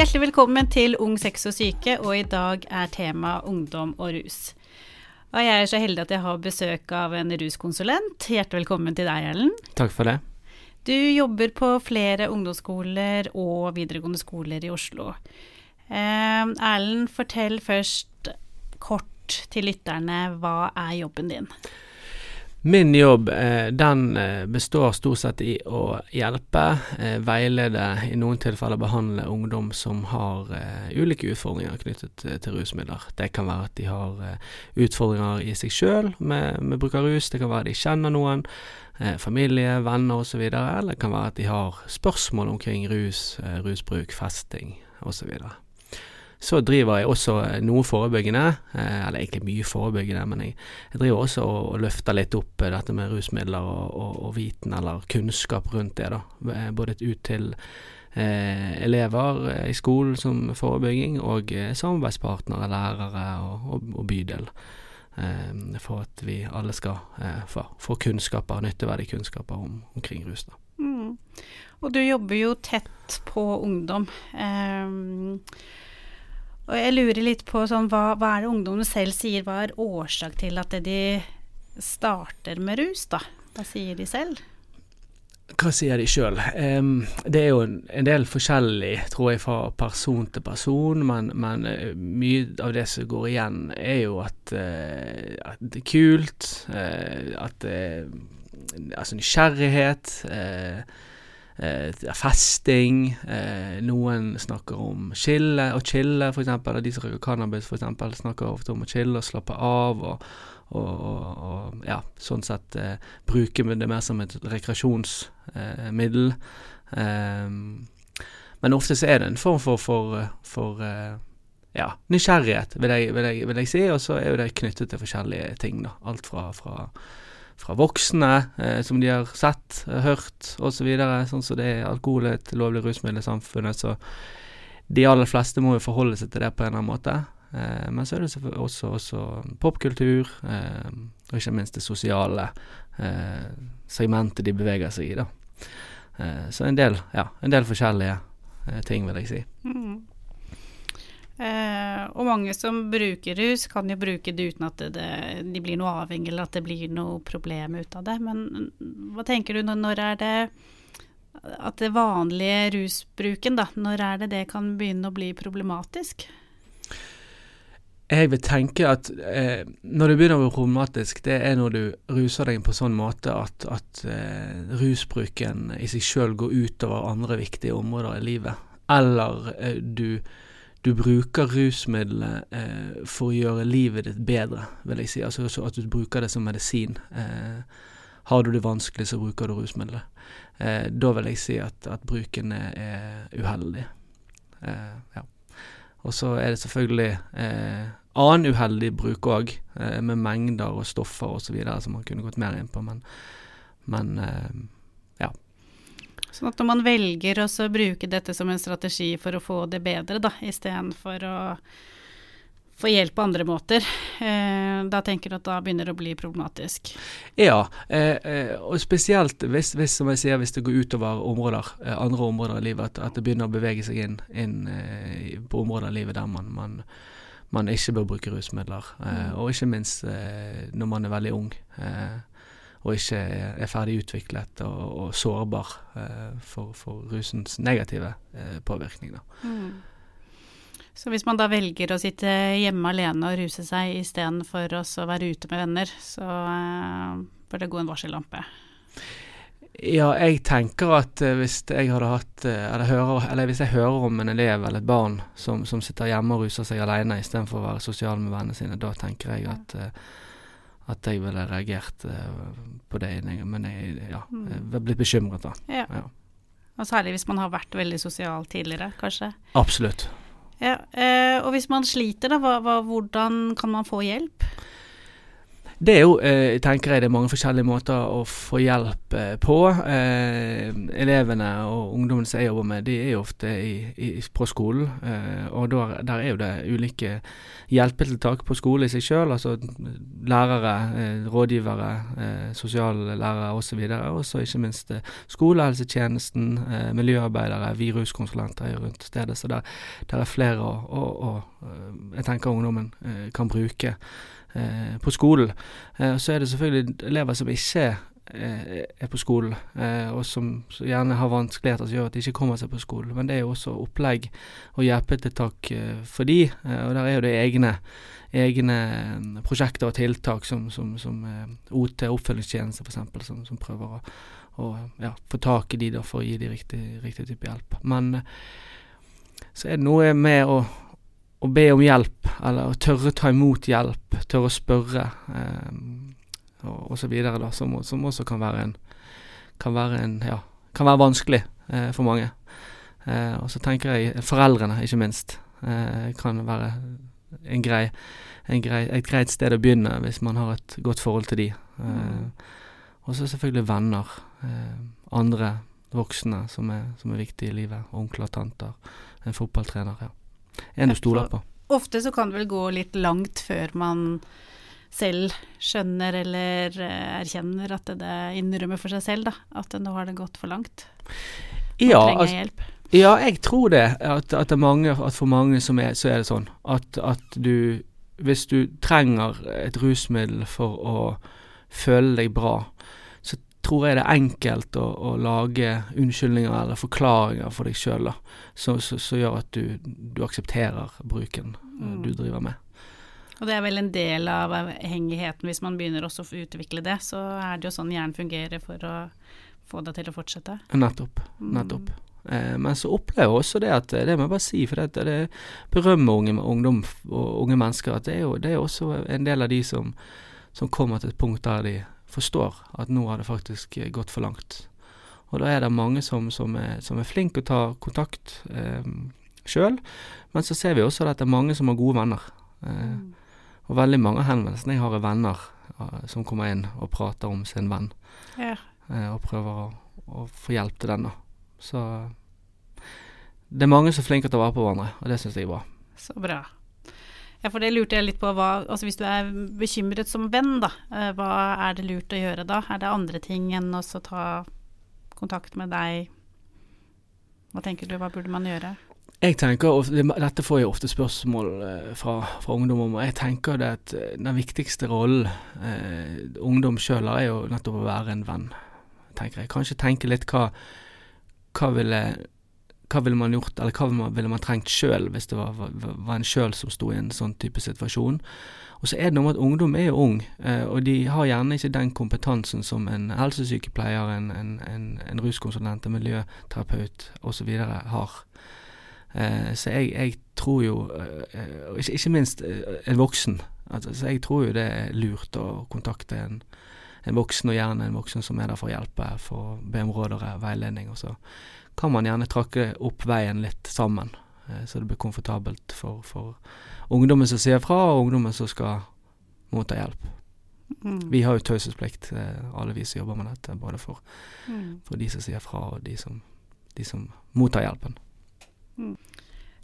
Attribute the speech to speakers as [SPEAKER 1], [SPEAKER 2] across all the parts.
[SPEAKER 1] Hjertelig velkommen til Ung sex og syke, og i dag er tema ungdom og rus. Og jeg er så heldig at jeg har besøk av en ruskonsulent. Hjertelig velkommen til deg, Erlend.
[SPEAKER 2] Takk for det.
[SPEAKER 1] Du jobber på flere ungdomsskoler og videregående skoler i Oslo. Eh, Erlend, fortell først kort til lytterne, hva er jobben din?
[SPEAKER 2] Min jobb eh, den eh, består stort sett i å hjelpe, eh, veilede, i noen tilfeller behandle ungdom som har ulike utfordringer knyttet til rusmidler. Det kan være at de har utfordringer i seg sjøl med, med, bruk av rus, det kan være at de kjenner noen, familie, venner osv., eller det kan være at de har spørsmål omkring rus, rusbruk, festing osv. Så driver jeg også eh, noe forebyggende, eh, eller egentlig mye forebyggende, men jeg, jeg driver også og, og, løfter litt opp eh, dette med rusmidler og, og, og, viten eller kunnskap rundt det, da. Både ut til eh, elever i skolen som forebygging, og samarbeidspartnere, lærere og, bydel. Eh, for at vi alle skal få, få kunnskaper, nytteverdige kunnskaper om, omkring rus. da. Mm.
[SPEAKER 1] Og du jobber jo tett på ungdom. Eh, og jeg lurer litt på sånn, hva, hva er det ungdommen selv sier, hva er årsak til at de starter med rus, da? Hva sier de selv?
[SPEAKER 2] Hva sier de sjøl? Um, det er jo en, del forskjellig, tror jeg, fra person til person, men, men uh, mye av det som går igjen, er jo at, uh, at det er kult, uh, at det er altså nysgjerrighet. Eh, festing. Eh, noen snakker om chille og chille, f.eks. De som røyker cannabis, for eksempel, snakker ofte om å chille og slappe av. og, og, og, ja, sånn sett eh, bruke det mer som et rekreasjonsmiddel. Eh, men ofte så er det en form for, for, for eh, ja, nysgjerrighet, vil jeg, vil, jeg, vil jeg, si, og så er jo det knyttet til forskjellige ting. da, Alt fra, fra fra voksne eh, som de har sett, eh, hørt osv. Så videre, sånn som det er alkohol er et lovlig rusmiddel i samfunnet, så de aller fleste må jo forholde seg til det på en eller annen måte. Eh, men så er det også, også popkultur, eh, og ikke minst det sosiale eh, segmentet de beveger seg i, da. Eh, så en del, ja, en del forskjellige ting, vil jeg si. Mm.
[SPEAKER 1] Eh, og mange som bruker rus, kan jo bruke det uten at det, de blir noe avhengig eller at det blir noe problem ut av det. Men hva tenker du når er det at det vanlige rusbruken, da, når er det det kan begynne å bli problematisk?
[SPEAKER 2] Jeg vil tenke at eh, når det begynner å bli problematisk, det er når du ruser deg på sånn måte at, at eh, rusbruken i seg sjøl går utover andre viktige områder i livet. Eller eh, du du bruker rusmiddelet eh, for å gjøre livet ditt bedre, vil jeg si. Altså at du bruker det som medisin. Eh, har du det vanskelig, så bruker du rusmiddelet. Eh, da vil jeg si at, at bruken er uheldig. Eh, ja. Og så er det selvfølgelig eh, annen uheldig bruk òg, eh, med mengder og stoffer osv. som man kunne gått mer inn på, men, men
[SPEAKER 1] Sånn at når man velger å bruke dette som en strategi for å få det bedre, da, istedenfor å få hjelp på andre måter, eh, da tenker du at da begynner det å bli problematisk?
[SPEAKER 2] Ja, eh, eh, og spesielt hvis, hvis, som jeg sier, hvis det går utover områder, eh, andre områder i livet, at, at, det begynner å bevege seg inn, inn eh, på områder i livet der man, man, man ikke bør bruke rusmidler, mm. og ikke minst når man er veldig ung. Eh, og ikke er ferdig utviklet og, og sårbar eh, for, for, rusens negative eh, påvirkning. Mm.
[SPEAKER 1] Så hvis man da velger å sitte hjemme alene og ruse seg istedenfor å være ute med venner, så eh, bør det gå en varsellampe?
[SPEAKER 2] Ja, jeg tenker at uh, hvis jeg hadde hatt uh, eller, hører, eller, hvis jeg hører om en elev eller et barn som, som sitter hjemme og ruser seg alene istedenfor å være sosial med vennene sine, da tenker jeg at uh, at jeg ville reagert uh, på det. Men jeg, ja, mm. jeg blitt bekymret, da. Ja. ja.
[SPEAKER 1] Og særlig hvis man har vært veldig sosial tidligere, kanskje.
[SPEAKER 2] Absolutt.
[SPEAKER 1] Ja, eh, og hvis man sliter, da, hvordan kan man få hjelp?
[SPEAKER 2] Det er jo, eh, tenker jeg, det er mange forskjellige måter å få hjelp eh, på. Eh, elevene og ungdommene som jeg jobber med, de er jo ofte i, i, på skolen. Eh, og der, der, er jo det ulike hjelpetiltak på skole i seg sjøl. Altså lærere, eh, rådgivere, eh, sosiallærere osv. Og så ikke minst eh, skolehelsetjenesten, eh, miljøarbeidere, viruskonsulenter er rundt stedet. Så der, der er flere å, å, å, jeg tenker ungdommen kan bruke på skolen. Eh, så er det selvfølgelig elever som ikke eh, er på skolen, eh, og som gjerne har vanskeligheter som gjør at de ikke kommer seg på skolen. Men det er jo også opplegg og hjelpetiltak eh, for de, eh, og der er jo det egne egne prosjekter og tiltak som, som, som OT, oppfølgingstjeneste f.eks., som, som prøver å, å ja, få tak i de da, for å gi de riktig, riktig type hjelp. Men så er det noe med å å be om hjelp, eller å tørre ta imot hjelp, tørre å spørre, eh, og, osv., som, som, også kan være en kan være, en, ja, kan være vanskelig eh, for mange. Eh, og så tenker jeg foreldrene, ikke minst, eh, kan være en grei, en grei, et greit sted å begynne hvis man har et godt forhold til de. Mm. og så selvfølgelig venner. Eh, andre voksne som er, som er viktige i livet. Onkler, tanter, en fotballtrener. ja en du stoler på.
[SPEAKER 1] Ofte så kan det vel gå litt langt før man selv skjønner eller uh, erkjenner at det innrømmer for seg selv, da. At nå har det gått for langt. Man ja, trenger altså, hjelp.
[SPEAKER 2] Ja, jeg tror det. At, at, det mange, at for mange er, så er det sånn at, at, du Hvis du trenger et rusmiddel for å føle deg bra, tror jeg det er enkelt å, å lage unnskyldninger eller forklaringer for deg sjøl som gjør at du, du aksepterer bruken mm. du driver med.
[SPEAKER 1] Og det er vel en del av avhengigheten hvis man begynner også å utvikle det. Så er det jo sånn hjernen fungerer for å få det til å fortsette.
[SPEAKER 2] Nettopp. Mm. Nettopp. Mm. Eh, men så opplever jeg også det at Det må jeg bare si, for det, det berømmer unge, ungdom og unge mennesker at det er jo det er også en del av de som, som kommer til et punkt der de forstår at nå har det faktisk eh, gått for langt. Og da er det mange som, som, er, som er flinke og tar kontakt eh, sjøl, men så ser vi også at det er mange som har gode venner. Eh, mm. Og veldig mange av henvendelsene jeg har, er venner eh, som kommer inn og prater om sin venn, ja. eh, og prøver å, å, få hjelp til den. da. Så det er mange som er flinke til å ta vare på hverandre, og det syns jeg er bra.
[SPEAKER 1] Så bra. Ja, for det lurte jeg litt på. Hva, altså hvis du er bekymret som venn, da, eh, hva er det lurt å gjøre da? Er det andre ting enn å ta kontakt med deg? Hva tenker du, hva burde man gjøre?
[SPEAKER 2] Jeg tenker, og Dette får jeg ofte spørsmål eh, fra, fra ungdom om, og jeg tenker det at eh, den viktigste rollen eh, ungdom sjøl har, er jo nettopp å være en venn. tenker jeg. Kanskje tenke litt hva, hva ville hva ville man gjort, eller hva ville man, ville man trengt sjøl hvis det var, var, var en sjøl som sto i en sånn type situasjon. Og så er det noe med at ungdom er jo ung, eh, og de har gjerne ikke den kompetansen som en helsesykepleier, en, en, en, en ruskonsulent, en miljøterapeut osv. har. Eh, så jeg, jeg, tror jo, eh, ikke, minst en voksen, altså, så jeg tror jo det er lurt å kontakte en, en voksen, og gjerne en voksen som er der for å hjelpe, for å be om råd og veiledning. og så kan man gjerne trakke opp veien litt sammen, eh, så det blir komfortabelt for, for ungdommen som sier fra, og ungdommen som skal motta hjelp. Mm. Vi har jo taushetsplikt, eh, alle vi som jobber med dette, både for, mm. for de som sier fra, og de som, de som mottar hjelpen.
[SPEAKER 1] Mm.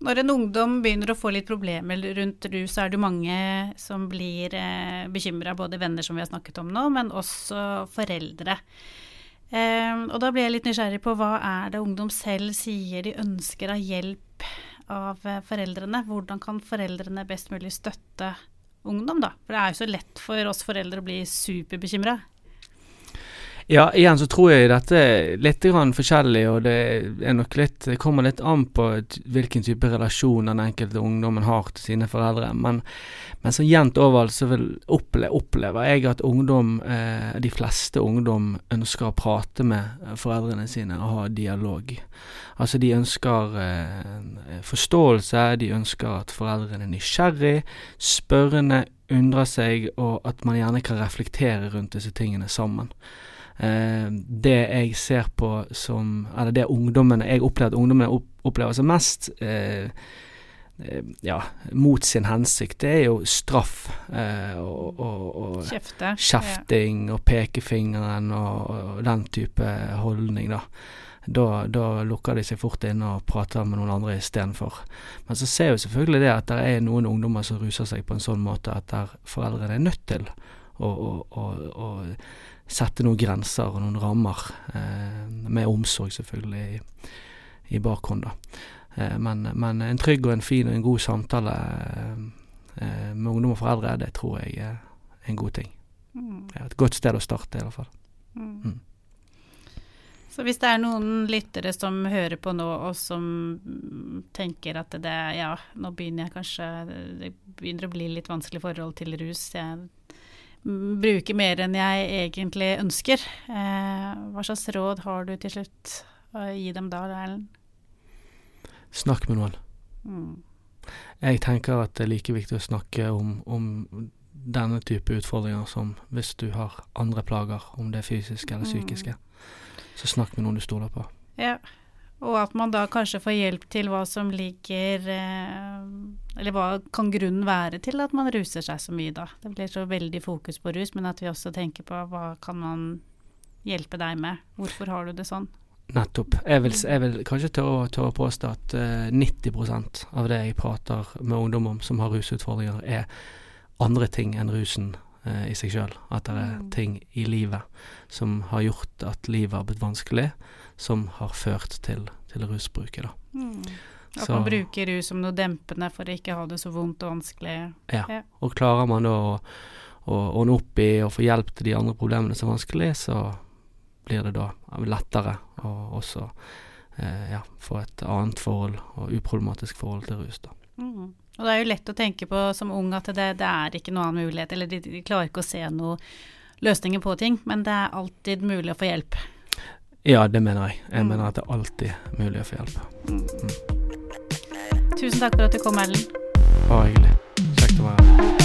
[SPEAKER 1] Når en ungdom begynner å få litt problemer rundt rus, er det mange som blir eh, bekymra, både venner som vi har snakket om nå, men også foreldre. Um, og da blir jeg litt nysgjerrig på hva er det ungdom selv sier de ønsker av hjelp av uh, foreldrene? Hvordan kan foreldrene best mulig støtte ungdom, da? For det er jo så lett for oss foreldre å bli superbekymra.
[SPEAKER 2] Ja, igjen så tror jeg dette er litt forskjellig, og det er nok litt, det kommer litt an på hvilken type relasjon den enkelte ungdommen har til sine foreldre. Men, men så jevnt over så vil opple, opplever jeg at ungdom, eh, de fleste ungdom ønsker å prate med foreldrene sine og ha dialog. Altså de ønsker eh, forståelse, de ønsker at foreldrene er nysgjerrig, spørrende, undrer seg, og at man gjerne kan reflektere rundt disse tingene sammen. Eh, det jeg ser på som Eller det ungdommene Jeg opplever at ungdommene opplever som mest eh, eh, ja, mot sin hensikt, det er jo straff eh, og, og, og
[SPEAKER 1] Kjefte.
[SPEAKER 2] kjefting og pekefingeren og, og den type holdning, da. Da, da lukker de seg fort inne og prater med noen andre istedenfor. Men så ser jo selvfølgelig det at det er noen ungdommer som ruser seg på en sånn måte at der foreldrene er nødt til og, og, å sette noen grenser og noen rammer, eh, med omsorg selvfølgelig i, i bakhånd, da. Eh, men, men, en trygg og en fin og en god samtale eh, med ungdom og foreldre, det tror jeg er en god ting. Mm. Ja, et godt sted å starte, i hvert fall. Mm.
[SPEAKER 1] mm. Så hvis det er noen lyttere som hører på nå, og som tenker at det ja, nå begynner jeg kanskje Det begynner å bli litt vanskelig forhold til rus. Jeg bruker mer enn jeg egentlig ønsker. Eh, hva slags råd har du til slutt å gi dem da, Erlend?
[SPEAKER 2] Snakk med noen. Mm. Jeg tenker at det er like viktig å snakke om, om denne type utfordringer som hvis du har andre plager, om det er fysiske eller mm. psykiske. Mm. Så snakk med noen du stoler på.
[SPEAKER 1] Ja, og at man da kanskje får hjelp til hva som ligger eh, Eller hva kan grunnen være til at man ruser seg så mye, da. Det blir så veldig fokus på rus, men at vi også tenker på hva kan man hjelpe deg med. Hvorfor har du det sånn?
[SPEAKER 2] Nettopp. Jeg vil, jeg vil kanskje tørre å påstå at uh, eh, 90% av det jeg prater med ungdom om som har rusutfordringer, er andre ting enn rusen uh, i seg sjøl. At det er mm. ting i livet som har gjort at livet har blitt vanskelig, som har ført til, til rusbruket. da. Mm.
[SPEAKER 1] At så, man bruker rus som noe dempende for å ikke ha det så vondt og vanskelig.
[SPEAKER 2] Ja, ja. og klarer man da å, å ordne opp i og få hjelp til de andre problemene som er vanskelig, så blir det da lettere å også eh, ja, få et annet forhold og uproblematisk forhold til rus. da.
[SPEAKER 1] Mm. Og det er jo lett å tenke på som ung at det, det er ikke noen annen mulighet, eller de, de klarer ikke å se noen løsninger på ting, men det er alltid mulig å få hjelp.
[SPEAKER 2] Ja, det mener jeg. Jeg mm. mener at det er alltid mulig å få hjelp.
[SPEAKER 1] Mm. Tusen takk for at du kom, Erlend.
[SPEAKER 2] Bare hyggelig. Kjekt å være her.